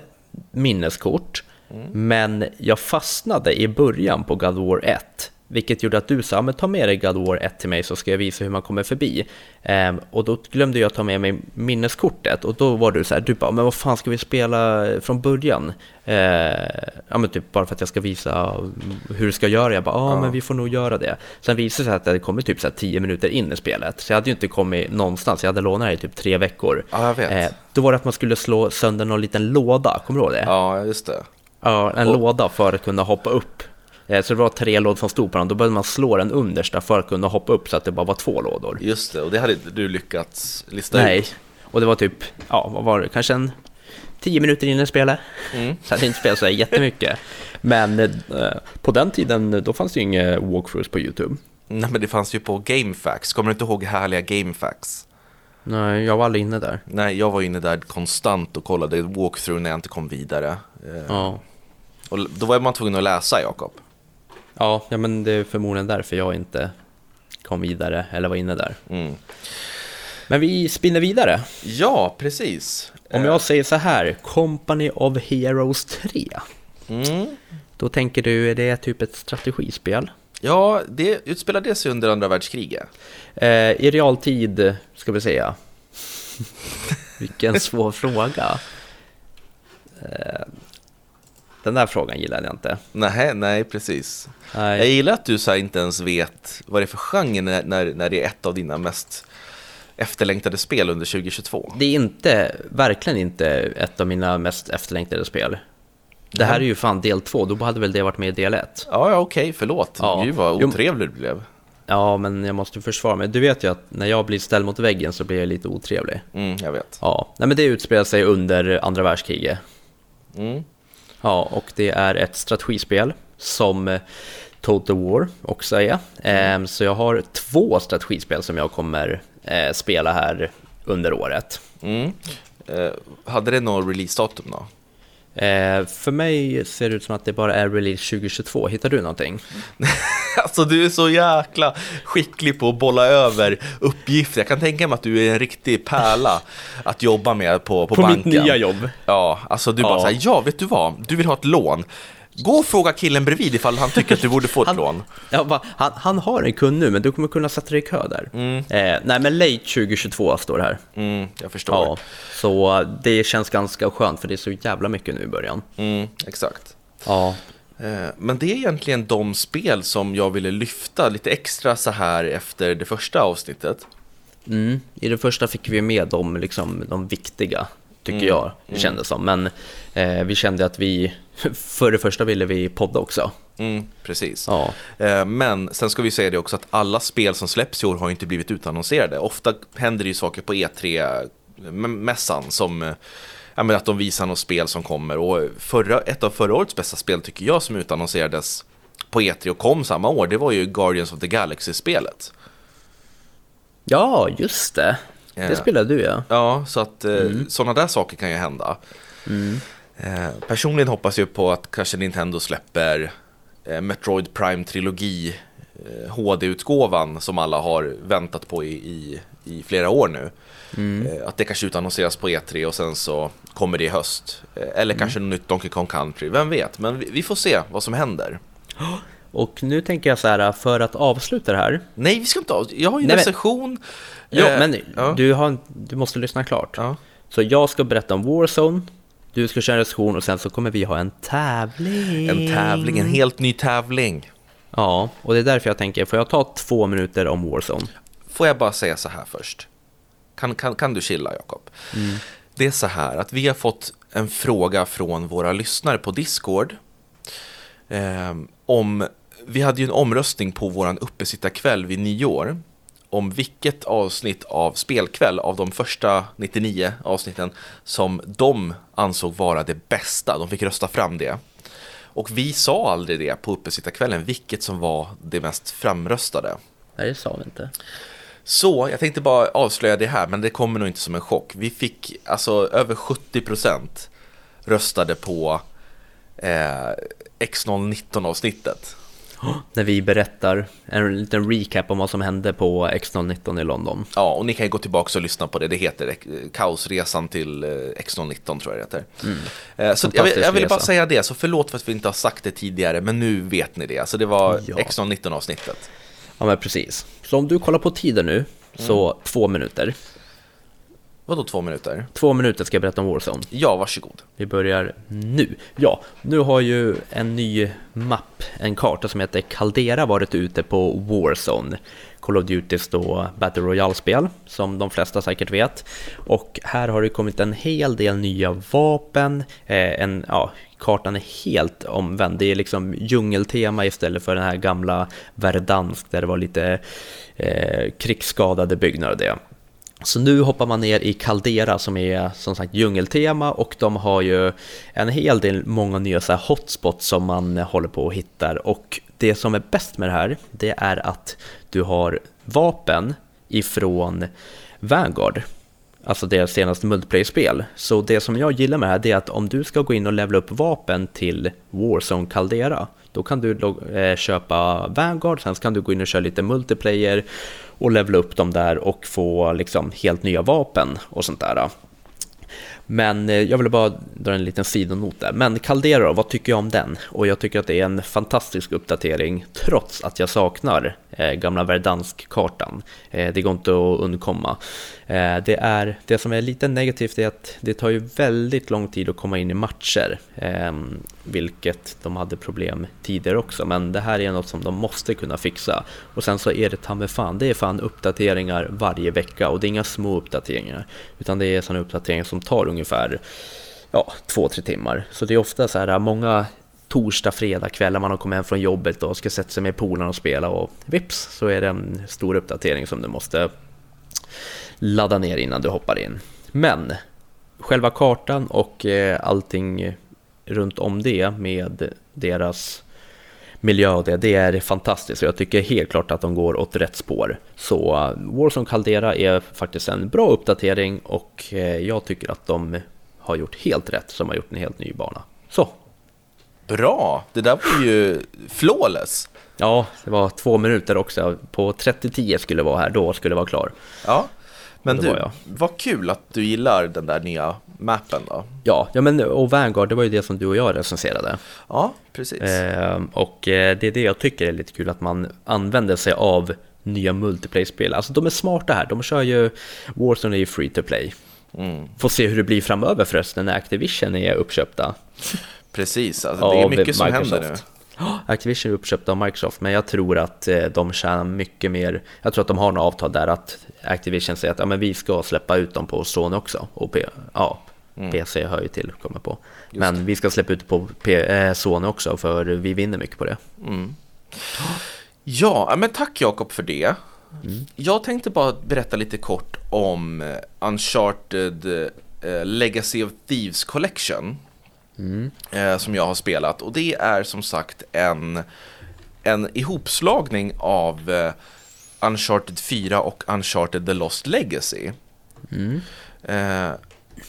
minneskort, men jag fastnade i början på God War 1. Vilket gjorde att du sa, "Ja, men ta med dig God War 1 till mig så ska jag visa hur man kommer förbi. Ehm, och då glömde jag ta med mig minneskortet och då var du så här, du bara, men vad fan ska vi spela från början? Ehm, ja men typ bara för att jag ska visa hur du ska göra. Jag bara, ja men vi får nog göra det. Sen visade det sig att det hade kommit typ så här 10 minuter in i spelet. Så jag hade ju inte kommit någonstans, jag hade lånat det i typ tre veckor. Ja, jag vet. Eh, då var det att man skulle slå sönder någon liten låda, kommer du ihåg det? Ja, just det. Ja, en låda för att kunna hoppa upp. Eh, Så det var tre lådor som stod på den, då behövde man slå den understa för att kunna hoppa upp så att det bara var två lådor. Just det, och det hade inte du lyckats lista Nej, ut. och det var typ, ja vad var det, kanske en tio minuter in i spelet. Mm. Så hade inte spelat så jättemycket. Men eh, på den tiden, då fanns det ju inga walkthroughs på YouTube. Nej, men det fanns ju på GameFAQs. Kommer du inte ihåg härliga GameFAQs? Nej, jag var aldrig inne där. Nej, jag var inne där konstant och kollade walkthrough när jag inte kom vidare. Eh, Ja. Och då var man tvungen att läsa, Jakob. Ja, ja, men det är förmodligen därför jag inte kom vidare, eller var inne där. Mm. Men vi spinner vidare. Ja, precis. Om jag säger så här, Company of Heroes 3. Mm. Då tänker du, är det typ ett strategispel? Ja, det utspelar det sig under andra världskriget? Eh, I realtid, ska vi säga. Vilken svår fråga. Eh, den där frågan gillade jag inte. Nej, nej precis. Nej. Jag gillar att du så inte ens vet vad det är för genre när, när, när det är ett av dina mest efterlängtade spel under 2022. Det är inte, verkligen inte ett av mina mest efterlängtade spel. Det här är ju fan del två, då hade väl det varit med i del ett? Ja, ja okej, förlåt. Ja. Gud vad otrevlig du blev. Ja, men jag måste försvara mig. Du vet ju att när jag blir ställd mot väggen så blir jag lite otrevlig. Mm, jag vet. Ja, nej men det utspelar sig under andra världskriget. Mm. Ja, och det är ett strategispel som eh, Total War också är. Ehm, Så jag har två strategispel som jag kommer eh, spela här under året. Mm. Eh, hade det någon releasedatum då? Eh, För mig ser det ut som att det bara är release 2022. Hittar du någonting? Alltså du är så jäkla skicklig på att bolla över uppgifter. Jag kan tänka mig att du är en riktig pärla att jobba med på, på, På banken. mitt nya jobb. Ja, alltså du bara Ja. såhär, ja vet du vad, du vill ha ett lån. Gå och fråga killen bredvid ifall han tycker att du borde få ett Han- lån. Ja, va, han, han har en kund nu, men du kommer kunna sätta dig i kö där. Eh, nej, men late 2022 står det här. Mm, jag förstår. Ja, så det känns ganska skönt, för det är så jävla mycket nu i början. Mm, exakt. Ja, Eh, Men det är egentligen de spel som jag ville lyfta lite extra så här efter det första avsnittet. Mm. I det första fick vi med de, liksom, de viktiga, tycker jag det kändes som. Men eh, vi kände att vi, för det första ville vi podda också. Mm, precis. Ja, Eh, Men sen ska vi säga det också att alla spel som släpps i år har inte blivit utannonserade. Ofta händer det ju saker på E3-mässan som eh, ja, att de visar något spel som kommer. Och förra, ett av förra årets bästa spel tycker jag som utannonserades på E3 och kom samma år, det var ju Guardians of the Galaxy-spelet. ja just det. Ja. Det spelade du ja. Ja, så att eh, sådana där saker kan ju hända. Eh, personligen hoppas jag på att kanske Nintendo släpper eh, Metroid Prime Trilogi eh, HD-utgåvan som alla har väntat på i, i, i flera år nu. Eh, att det kanske utannonseras på E3 och sen så kommer det i höst. Eh, eller kanske något nytt Donkey Kong Country, vem vet? Men vi, vi får se vad som händer. Och nu tänker jag så här, för att avsluta det här. Nej, vi ska inte av... Jag har ju en Nej, men- Ja, Eh, men ja. Du, har, du måste lyssna klart. Ja. Så jag ska berätta om Warzone, du ska köra en recension och sen så kommer vi ha en tävling. En tävling, en helt ny tävling. Ja, och det är därför jag tänker, får jag ta två minuter om Warzone? Får jag bara säga så här först? Kan, kan, kan du chilla, Jakob? Det är så här att vi har fått en fråga från våra lyssnare på Discord. Eh, om, vi hade ju en omröstning på våran uppesittarkväll vid nyår. Om vilket avsnitt av Spelkväll av de första 99 avsnitten som de ansåg vara det bästa. De fick rösta fram det. Och vi sa aldrig det på uppesittarkvällen, vilket som var det mest framröstade. Nej, det sa vi inte. Så, jag tänkte bara avslöja det här, men det kommer nog inte som en chock. Vi fick, alltså över 70% röstade på eh, X019 avsnittet. När vi berättar en liten recap om vad som hände på X019 i London. Ja, och ni kan ju gå tillbaka och lyssna på det. Det heter eh, Kaosresan till eh, X019 tror jag det heter. Eh, Så jag, jag ville bara säga det, så förlåt för att vi inte har sagt det tidigare, men nu vet ni det. Alltså det var Ja. X019 avsnittet. Ja, men precis. Så om du kollar på tiden nu, så två minuter. Vadå två minuter? Två minuter ska jag berätta om Warzone. Ja, varsågod. Vi börjar nu. Ja, nu har ju en ny mapp, en karta som heter Caldera varit ute på Warzone. Call of Dutys då Battle Royale-spel, som de flesta säkert vet. Och här har det kommit en hel del nya vapen. Eh, en, ja, kartan är helt omvänd. Det är liksom djungeltema istället för den här gamla Verdansk där det var lite eh, krigsskadade byggnader och det. Så nu hoppar man ner i Caldera som är som sagt djungeltema och de har ju en hel del många nya så här hotspots som man håller på och hittar. Och det som är bäst med det här det är att du har vapen ifrån Vanguard. Alltså deras senaste multiplayer-spel. Så det som jag gillar med det här är att om du ska gå in och levla upp vapen till Warzone Caldera då kan du eh, köpa Vanguard, sen kan du gå in och köra lite multiplayer och levla upp dem där och få liksom helt nya vapen och sånt där. Men eh, jag vill bara dra en liten sidonot där. Men Caldera då, vad tycker jag om den? Och jag tycker att det är en fantastisk uppdatering trots att jag saknar eh, gamla Verdansk-kartan. Eh, det går inte att undkomma. Eh, det, är, det som är lite negativt är att det tar ju väldigt lång tid att komma in i matcher. Ehm, vilket de hade problem tidigare också. Men det här är något som de måste kunna fixa. Och sen så är det ta fan, det är fan uppdateringar varje vecka och det är inga små uppdateringar. Utan det är sådana uppdateringar som tar ungefär ja, två, tre timmar. Så det är ofta så här äh, många torsdag, fredag kvällar man har kommit hem från jobbet och ska sätta sig med polarna och spela och vips så är det en stor uppdatering som du måste ladda ner innan du hoppar in. Men själva kartan och eh, allting runt om det med deras miljö och det, det är fantastiskt och jag tycker helt klart att de går åt rätt spår. Så uh, Warzone Caldera är faktiskt en bra uppdatering och eh, jag tycker att de har gjort helt rätt som har gjort en helt ny bana. Så. Bra, det där var ju flawless. Ja, det var två minuter också. På 30-10 skulle det vara här, då skulle det vara klar. Ja, men du, vad kul att du gillar den där nya mappen då. Ja, ja men och Vanguard, det var ju det som du och jag recenserade. Ja, precis. Eh, och eh, det är det jag tycker är lite kul, att man använder sig av nya multiplayer-spel. Alltså de är smarta här, de kör ju Warzone är ju free to play. Mm. Får se hur det blir framöver förresten när Activision är uppköpta. Precis, alltså, det är mycket som Microsoft. händer nu. Activision är uppköpt av Microsoft, men jag tror att eh, de tjänar mycket mer. Jag tror att de har något avtal där att Activision säger att ja, men vi ska släppa ut dem på Sony också. Och P ja, mm. PC hör ju till, kommer på. Just. Men vi ska släppa ut på P eh, Sony också, för vi vinner mycket på det. Mm. Ja, men tack Jakob för det. Mm. Jag tänkte bara berätta lite kort om eh, Uncharted Legacy of Thieves Collection. Mm. Eh, som jag har spelat. Och det är som sagt en, en ihopslagning av eh, Uncharted 4 och Uncharted The Lost Legacy. Mm. Eh,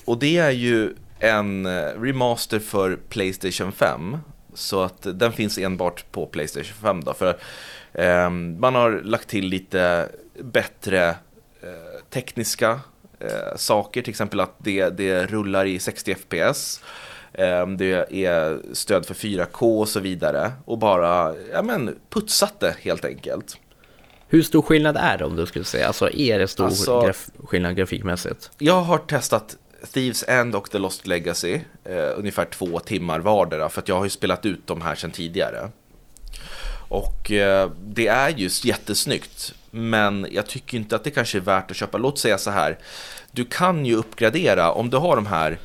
och det är ju en eh, remaster för Playstation 5. Så att den finns enbart på Playstation 5 då. För eh, man har lagt till lite bättre eh, tekniska saker. Till exempel att det, det rullar i 60 FPS. Ehm, det är stöd för 4K och så vidare. Och bara ja, men, putsat det helt enkelt. Hur stor skillnad är det om du skulle säga? Alltså är det stor alltså, graf skillnad grafikmässigt? Jag har testat Thieves End och The Lost Legacy eh, ungefär två timmar vardera för att jag har ju spelat ut de här sedan tidigare. Och eh, det är just jättesnyggt men jag tycker inte att det kanske är värt att köpa. Låt säga så här, du kan ju uppgradera om du har de här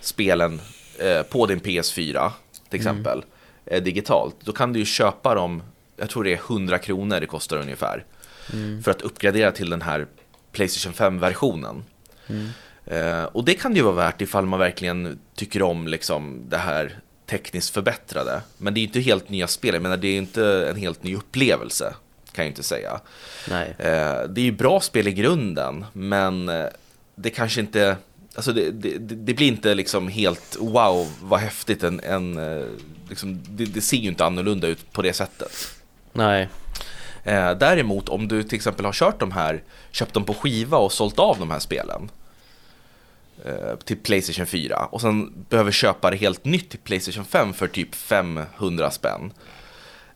spelen Eh, på din PS4 till mm. exempel mm. digitalt, då kan du ju köpa dem, jag tror det är 100 kronor det kostar ungefär, mm. för att uppgradera till den här Playstation 5-versionen. Mm. Eh, och det kan ju vara värt ifall man verkligen tycker om liksom, det här tekniskt förbättrade. Men det är inte helt nya spel, jag menar det är inte en helt ny upplevelse, kan jag inte säga. Nej. det är ju bra spel i grunden, men det kanske inte Alltså det, det, det, blir inte liksom helt wow vad häftigt en, en eh, liksom, det, det, ser ju inte annorlunda ut på det sättet. Nej. Eh, däremot om du till exempel har kört de här, köpt dem på skiva och sålt av de här spelen eh, till Playstation 4 och sen behöver köpa det helt nytt till Playstation 5 för typ 500 spänn.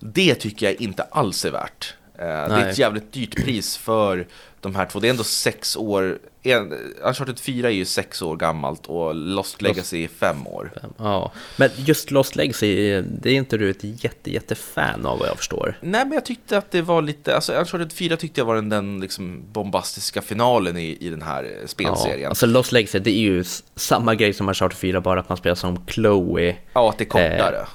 Det tycker jag inte alls är värt. Eh, det är ett jävligt dyrt pris för de här två. Det är ändå sex år. Uncharted 4 är ju sex år gammalt och Lost Legacy är fem år. Ja, men just Lost Legacy, det är inte du ett jätte, jättefan av vad jag förstår. Nej, men jag tyckte att det var lite, alltså Uncharted 4 tyckte jag var den, den liksom bombastiska finalen i, i den här eh, spelserien. Ja, alltså Lost Legacy, det är ju samma grej som Uncharted 4, bara att man spelar som Chloe. Ja, att det är kortare. Eh,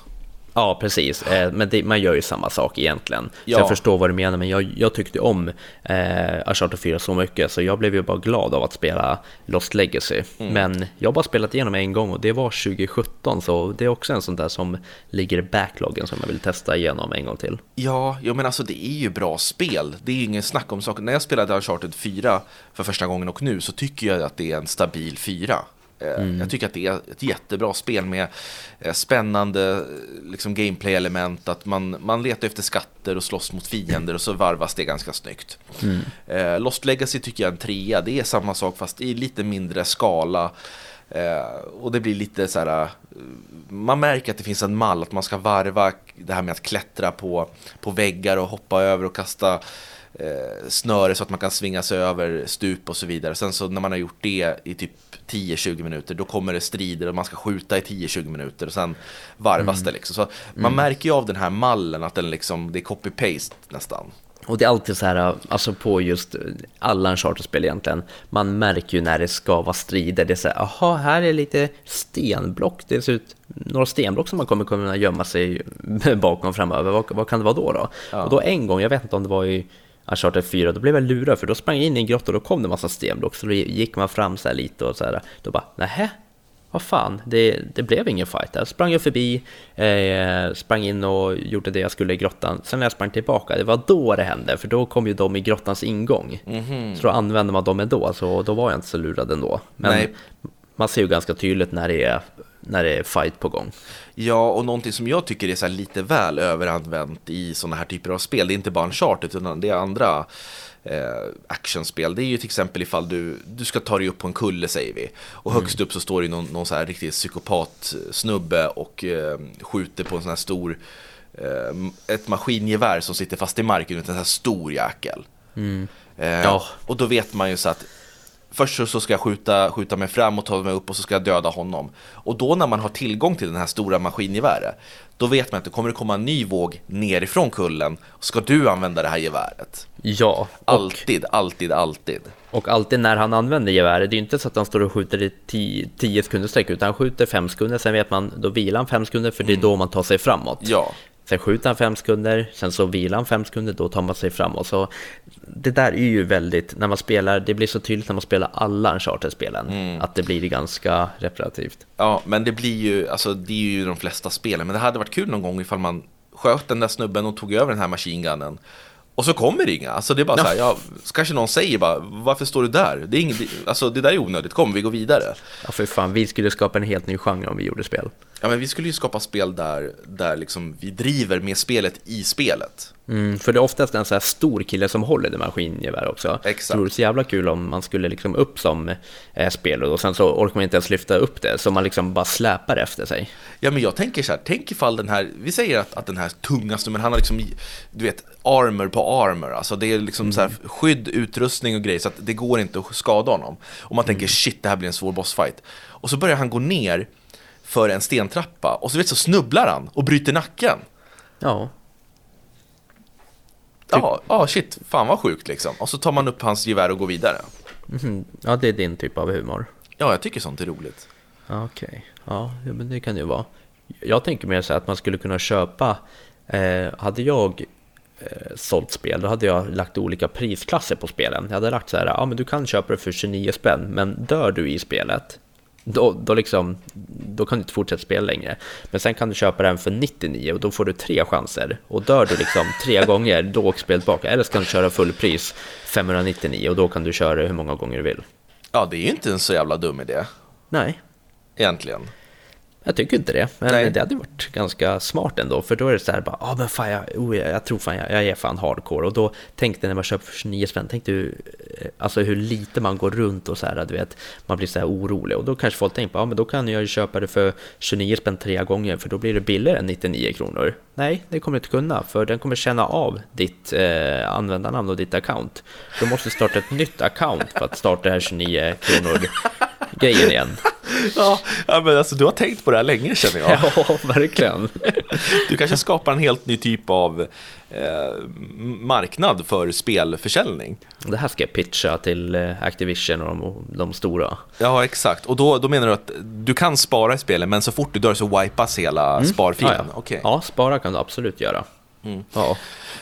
Ja, precis. Eh, men det, man gör ju samma sak egentligen. Ja. Så jag förstår vad du menar, men jag, jag tyckte om eh, Uncharted 4 så mycket så jag blev ju bara glad av att spela Lost Legacy. Mm. Men jag har bara spelat igenom en gång och det var 2017 så det är också en sån där som ligger i backloggen som jag vill testa igenom en gång till. Ja, jo, men alltså det är ju bra spel. Det är ju ingen snack om saker. När jag spelade Uncharted 4 för första gången och nu så tycker jag att det är en stabil 4. Eh, mm. Jag tycker att det är ett jättebra spel med eh, spännande liksom, gameplay-element. Att man, man letar efter skatter och slåss mot fiender och så varvas det ganska snyggt. Mm. Eh, Lost Legacy tycker jag är en trea. Det är samma sak fast i lite mindre skala. Eh, och det blir lite så här, eh, man märker att det finns en mall, att man ska varva det här med att klättra på, på väggar och hoppa över och kasta eh, snöre så att man kan svinga sig över stup och så vidare. Sen så när man har gjort det i typ 10-20 minuter, då kommer det strider och man ska skjuta i 10-20 minuter och sen varvas mm. det liksom. Så man mm. märker ju av den här mallen att den liksom, det är copy-paste nästan. Och det är alltid så här, alltså på just alla Uncharted-spel egentligen, man märker ju när det ska vara strider. Det är så här, aha, här är lite stenblock, det ser ut några stenblock som man kommer kunna gömma sig bakom framöver. Vad, vad kan det vara då? då? Ja. Och då en gång, jag vet inte om det var i Uncharted 4, då blev jag lurad för då sprang jag in i en grotta och då kom det en massa stenblock. Så då gick man fram så här lite och så här, då bara, nähä, vad fan, det, det blev ingen fight där. Sprang jag förbi, eh, sprang in och gjorde det jag skulle i grottan. Sen när jag sprang tillbaka, det var då det hände, för då kom ju de i grottans ingång. Mm -hmm. Så då använde man dem ändå, så då var jag inte så lurad ändå. Men Nej. Man ser ju ganska tydligt när det är när det är fight på gång. Ja, och någonting som jag tycker är så lite väl överanvänt i sådana här typer av spel, det är inte bara en charter utan det är andra eh, actionspel. Det är ju till exempel ifall du, du ska ta dig upp på en kulle säger vi. Och högst mm. upp så står det någon, någon så här riktig psykopat snubbe och eh, skjuter på en sån här stor, eh, ett maskingevär som sitter fast i marken, en sån här stor jäkel. Mm. Eh, ja. Och då vet man ju så att Först så ska jag skjuta, skjuta mig fram och ta mig upp och så ska jag döda honom. Och då när man har tillgång till den här stora maskingeväret, då vet man att det kommer komma en ny våg nerifrån kullen. Ska du använda det här geväret? Ja. Och, alltid, alltid, alltid. Och alltid när han använder geväret, det är ju inte så att han står och skjuter i 10 sekunder sträck, utan han skjuter 5 sekunder, sen vet man, då vilar han 5 sekunder, för det är mm. då man tar sig framåt. Ja. Sen skjuter han fem sekunder, sen så vilar han fem sekunder, då tar man sig framåt. Så det där är ju väldigt, när man spelar, det blir så tydligt när man spelar alla Uncharted-spelen, mm. att det blir ganska reparativt. Ja, men det blir ju, alltså det är ju de flesta spelen, men det hade varit kul någon gång ifall man sköt den där snubben och tog över den här machine gunnen och så kommer det inga. Alltså det är bara ja. så här, ja, kanske någon säger bara, varför står du där? Det, är inget, alltså, det där är onödigt, kom vi går vidare. Ja för fan, vi skulle skapa en helt ny genre om vi gjorde spel. Ja men vi skulle ju skapa spel där, där liksom vi driver med spelet i spelet. Mm, för det är oftast en så här stor kille som håller det maskingevär också. Exakt. Det vore så jävla kul om man skulle liksom upp som eh, spelare och sen så orkar man inte ens lyfta upp det, så man liksom bara släpar efter sig. Ja men jag tänker så här, tänk ifall den här, vi säger att, att den här tungaste, men han har liksom, du vet, armor på armor, alltså det är liksom mm. så här skydd, utrustning och grejer så att det går inte att skada honom. Och man tänker mm. shit, det här blir en svår bossfight. Och så börjar han gå ner för en stentrappa och så vet så snubblar han och bryter nacken. Ja. Ja, ja, shit, fan vad sjukt liksom. Och så tar man upp hans gevär och går vidare. Mm, ja, det är din typ av humor. Ja, jag tycker sånt är roligt. Okej, okay. ja, men det kan det ju vara. Jag tänker mer så att man skulle kunna köpa, eh, hade jag eh, sålt spel, då hade jag lagt olika prisklasser på spelen. Jag hade lagt så här, ja men du kan köpa det för 29 spänn, men dör du i spelet, då, då, liksom, då kan du inte fortsätta spela längre. Men sen kan du köpa den för 99 och då får du tre chanser. Och dör du liksom tre gånger, då åker spelet tillbaka. Eller så kan du köra fullpris 599 och då kan du köra hur många gånger du vill. Ja, det är ju inte en så jävla dum idé. Nej. Egentligen. Jag tycker inte det, men Nej. det hade varit ganska smart ändå, för då är det så här bara, ja ah, men fan jag, oh, jag, jag tror fan jag, jag är fan hardcore, och då tänkte när man köper för 29 spänn, tänkte du, eh, alltså hur lite man går runt och så här, du vet, man blir så här orolig, och då kanske folk tänker, ja ah, men då kan jag ju köpa det för 29 spänn tre gånger, för då blir det billigare än 99 kronor. Nej, det kommer du inte kunna, för den kommer känna av ditt eh, användarnamn och ditt account. Du måste starta ett nytt account för att starta det här 29 kronor grejen igen. Ja, men alltså du har tänkt på det här länge känner jag. Ja, verkligen. Du kanske skapar en helt ny typ av eh, marknad för spelförsäljning. Det här ska jag pitcha till eh, Activision och de, de stora. Ja, exakt. Och då, då menar du att du kan spara i spelet, men så fort du dör så wipas hela mm. sparfilen? Ja, ja. Okay. ja, spara kan du absolut göra. Mm. Ja.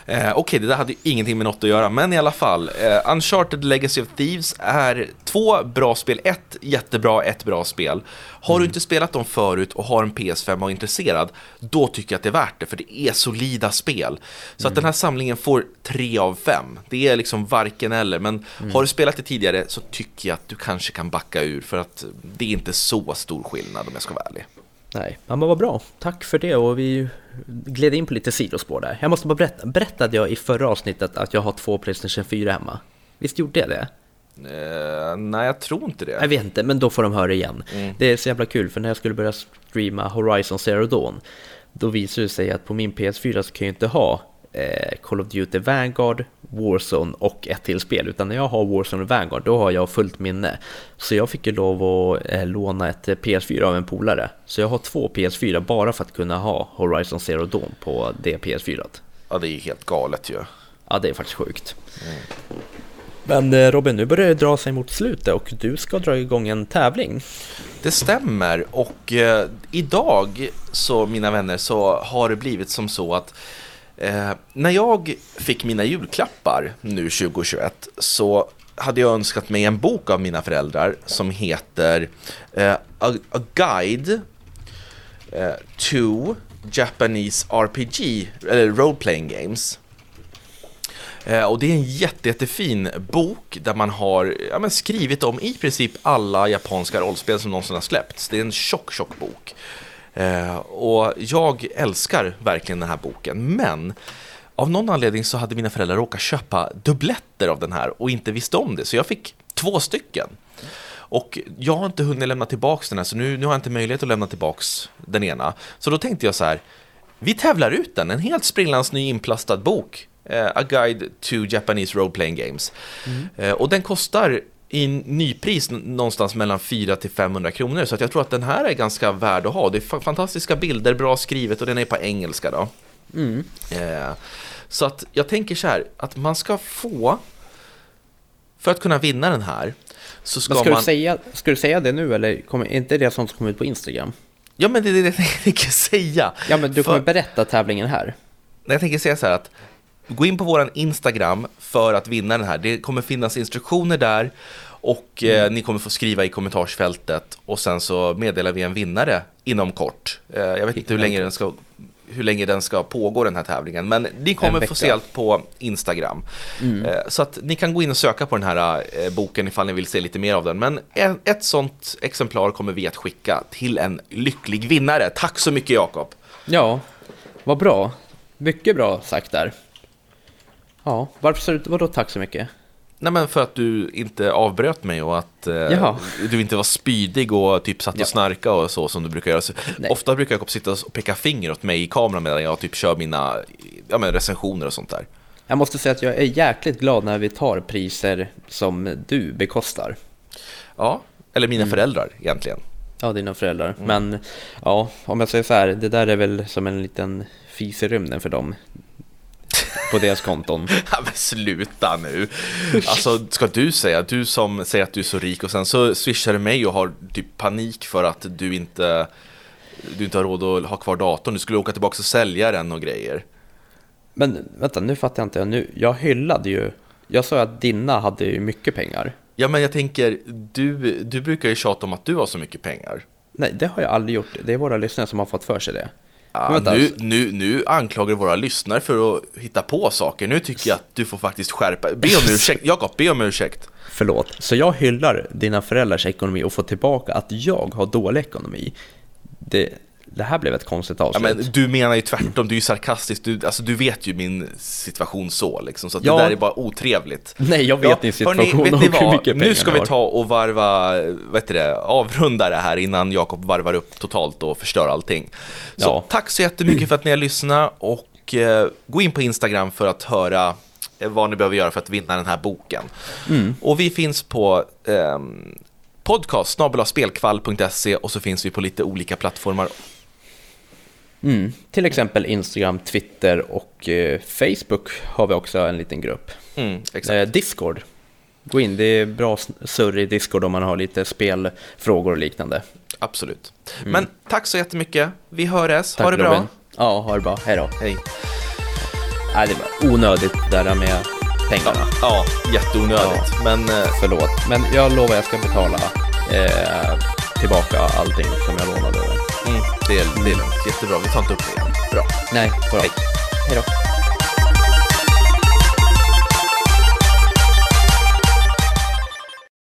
Eh, Okej, okay, det där hade ju ingenting med något att göra, men i alla fall. Eh, Uncharted Legacy of Thieves är två bra spel, ett jättebra, ett bra spel. Har mm. du inte spelat dem förut och har en PS5 och är intresserad, då tycker jag att det är värt det, för det är solida spel. Så mm. att den här samlingen får tre av fem. Det är liksom varken eller, men mm. har du spelat det tidigare så tycker jag att du kanske kan backa ur, för att det är inte så stor skillnad om jag ska vara ärlig. Nej, men vad bra. Tack för det och vi gled in på lite sidospår där. Jag måste bara berätta, berättade jag i förra avsnittet att jag har två Playstation 4 hemma? Visst gjorde jag det? Eh, nej, jag tror inte det. Jag vet inte, men då får de höra igen. Mm. Det är så jävla kul, för när jag skulle börja streama Horizon Zero Dawn, då visade det sig att på min PS4 så kan jag inte ha eh, Call of Duty Vanguard, Warzone och ett till spel, utan när jag har Warzone och Vanguard, då har jag fullt minne. Så jag fick ju lov att eh, låna ett PS4 av en polare. Så jag har två PS4 bara för att kunna ha Horizon Zero Dawn på det PS4. Ja, det är ju helt galet ju. Ja, det är faktiskt sjukt. Men eh, Robin, nu börjar det dra sig mot slutet och du ska dra igång en tävling. Det stämmer och eh, idag så mina vänner så har det blivit som så att eh, när jag fick mina julklappar nu 2021 så hade jag önskat mig en bok av mina föräldrar som heter eh, a, a Guide eh, to Japanese RPG, eller Role Playing Games. Eh, och det är en jätte, jättefin bok där man har ja, men skrivit om i princip alla japanska rollspel som någonsin har släppts. Det är en tjock, tjock bok. Eh, och jag älskar verkligen den här boken, men av någon anledning så hade mina föräldrar råkat köpa dubbletter av den här och inte visste om det, så jag fick två stycken. Och jag har inte hunnit lämna tillbaks den här, så nu, nu har jag inte möjlighet att lämna tillbaks den ena. Så då tänkte jag så här, vi tävlar ut den, en helt sprillans ny inplastad bok. Eh, A Guide to Japanese Role Playing Games. Eh, och den kostar i nypris någonstans mellan 400 till 500 kronor. Så jag tror att den här är ganska värd att ha. Det är fa- fantastiska bilder, bra skrivet och den är på engelska då. Eh, så att jag tänker så här, att man ska få, för att kunna vinna den här, så ska, Men ska, man... du säga, ska du säga det nu eller kommer, är inte det sånt som kommer ut på Instagram? Ja men det är det jag tänker säga. Ja men du För- kommer berätta tävlingen här. Jag tänker säga så här att gå in på våran Instagram för att vinna den här. Det kommer finnas instruktioner där och eh, ni kommer få skriva i kommentarsfältet och sen så meddelar vi en vinnare inom kort. Eh, jag vet inte hur länge den ska hur länge den ska pågå den här tävlingen. Men ni kommer få se allt på Instagram. Eh, Så att ni kan gå in och söka på den här eh, boken ifall ni vill se lite mer av den. Men en, ett sånt exemplar kommer vi att skicka till en lycklig vinnare. Tack så mycket Jakob! Ja, vad bra. Mycket bra sagt där. Ja, varför sa du vadå tack så mycket? Nej men för att du inte avbröt mig och att eh, du inte var spydig och typ satt och Ja. snarka och så som du brukar göra. Så ofta brukar Jakob sitta och peka finger åt mig i kameran medan jag typ kör mina ja, men recensioner och sånt där. Jag måste säga att jag är jäkligt glad när vi tar priser som du bekostar. Ja, eller Mm. mina föräldrar egentligen. Ja, dina föräldrar. Men ja, om jag säger så här, det där är väl som en liten fis i rymden för dem. På deras konton. Ja, men sluta nu. Alltså, ska du säga, du som säger att du är så rik och sen så swishar du mig och har typ panik för att du inte, du inte har råd att ha kvar datorn. Du skulle åka tillbaka och sälja den och grejer. Men vänta, nu fattar jag inte. Nu, jag hyllade ju. Jag sa att dina hade ju mycket pengar. Ja, men jag tänker, du, du brukar ju tjata om att du har så mycket pengar. Nej, det har jag aldrig gjort. Det är våra lyssnare som har fått för sig det. Ja, nu, nu, nu anklagar du våra lyssnare för att hitta på saker. Nu tycker jag att du får faktiskt skärpa Be om ursäkt. Jakob, be om ursäkt. Förlåt. Så jag hyllar dina föräldrars ekonomi och får tillbaka att jag har dålig ekonomi. Det, det här blev ett konstigt Ja, avslut. men du menar ju tvärtom, du är ju sarkastisk. Du, alltså, du vet ju min situation så, liksom, så att Ja. det där är bara otrevligt. Nej, jag vet din situation hörni, och hur vad? mycket pengar Nu ska vi ta och varva, vet du det, avrunda det här innan Jakob varvar upp totalt och förstör allting. Så Ja. tack så jättemycket för att ni har lyssnat och eh, gå in på Instagram för att höra eh, vad ni behöver göra för att vinna den här boken. Mm. Och vi finns på ehm, podcast och så finns vi på lite olika plattformar Mm. Till exempel Instagram, Twitter och eh, Facebook har vi också en liten grupp. Mm. Eh, Discord. Gå in, det är bra surr i Discord om man har lite spelfrågor och liknande. Absolut. Men tack så jättemycket. Vi hörs. ha det Mm. Bra. Robin. Ja, ha det bra. Hej då. Hej. Nej, det var onödigt det där med pengarna. Ja, jätteonödigt. Men eh, Förlåt, men jag lovar jag ska betala eh, tillbaka allting som jag lånade. Det, är, det är lugnt. Jättebra. Vi tar inte upp det igen. Bra. Nej, bra. Hej. Hej då.